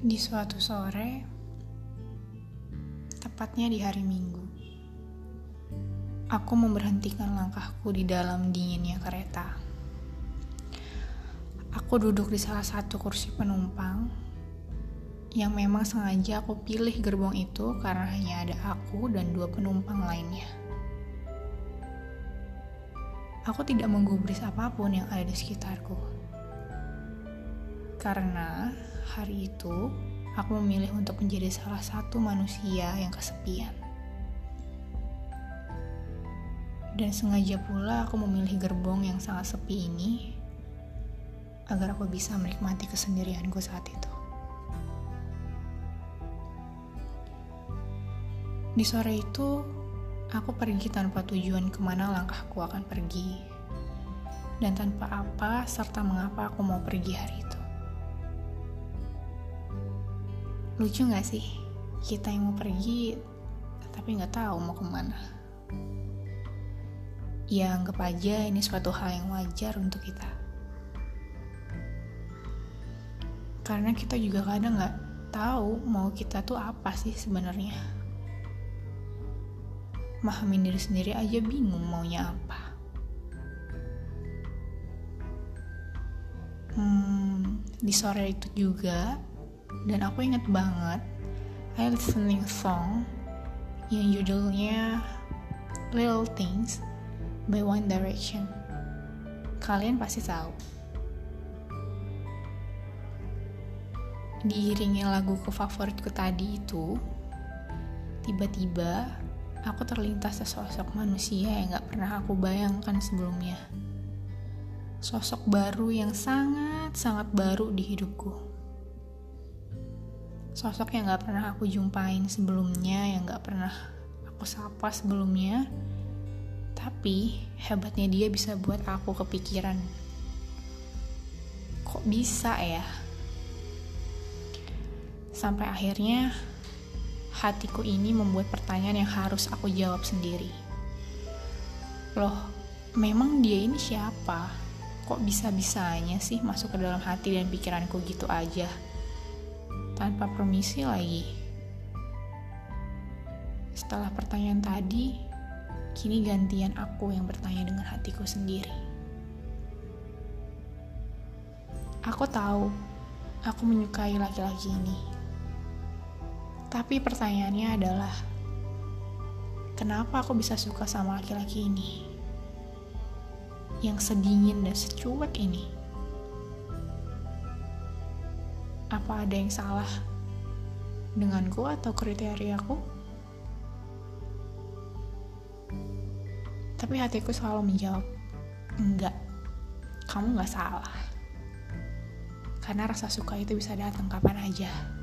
Di suatu sore, tepatnya di hari Minggu, aku memberhentikan langkahku di dalam dinginnya kereta. Aku duduk di salah satu kursi penumpang yang memang sengaja aku pilih gerbong itu karena hanya ada aku dan dua penumpang lainnya. Aku tidak menggubris apa pun yang ada di sekitarku. Karena hari itu aku memilih untuk menjadi salah satu manusia yang kesepian. Dan sengaja pula aku memilih gerbong yang sangat sepi ini agar aku bisa menikmati kesendirianku saat itu. Di sore itu, aku pergi tanpa tujuan ke mana langkahku akan pergi. Dan tanpa apa serta mengapa aku mau pergi hari itu. Lucu gak sih? Kita yang mau pergi, tapi gak tahu mau ke mana. Ya anggap aja ini suatu hal yang wajar untuk kita. Karena kita juga kadang gak tahu mau kita tuh apa sih sebenarnya. Mahamin diri sendiri aja bingung maunya apa. Hmm, di sore itu juga dan aku inget banget I listening song yang judulnya Little Things by One Direction kalian pasti tahu diiringi lagu ke favoritku tadi itu tiba-tiba aku terlintas sesosok manusia yang gak pernah aku bayangkan sebelumnya sosok baru yang sangat-sangat baru di hidupku sosok yang gak pernah aku jumpain sebelumnya, yang gak pernah aku sapa sebelumnya. Tapi hebatnya dia bisa buat aku kepikiran. Kok bisa ya? Sampai akhirnya hatiku ini membuat pertanyaan yang harus aku jawab sendiri. Loh, memang dia ini siapa? Kok bisa-bisanya sih masuk ke dalam hati dan pikiranku gitu aja? tanpa permisi lagi. Setelah pertanyaan tadi, kini gantian aku yang bertanya dengan hatiku sendiri. Aku tahu, aku menyukai laki-laki ini. Tapi pertanyaannya adalah, kenapa aku bisa suka sama laki-laki ini? Yang sedingin dan secuek ini. Apa ada yang salah denganku atau kriteriaku? Tapi hatiku selalu menjawab, enggak, kamu gak salah. Karena rasa suka itu bisa datang kapan aja.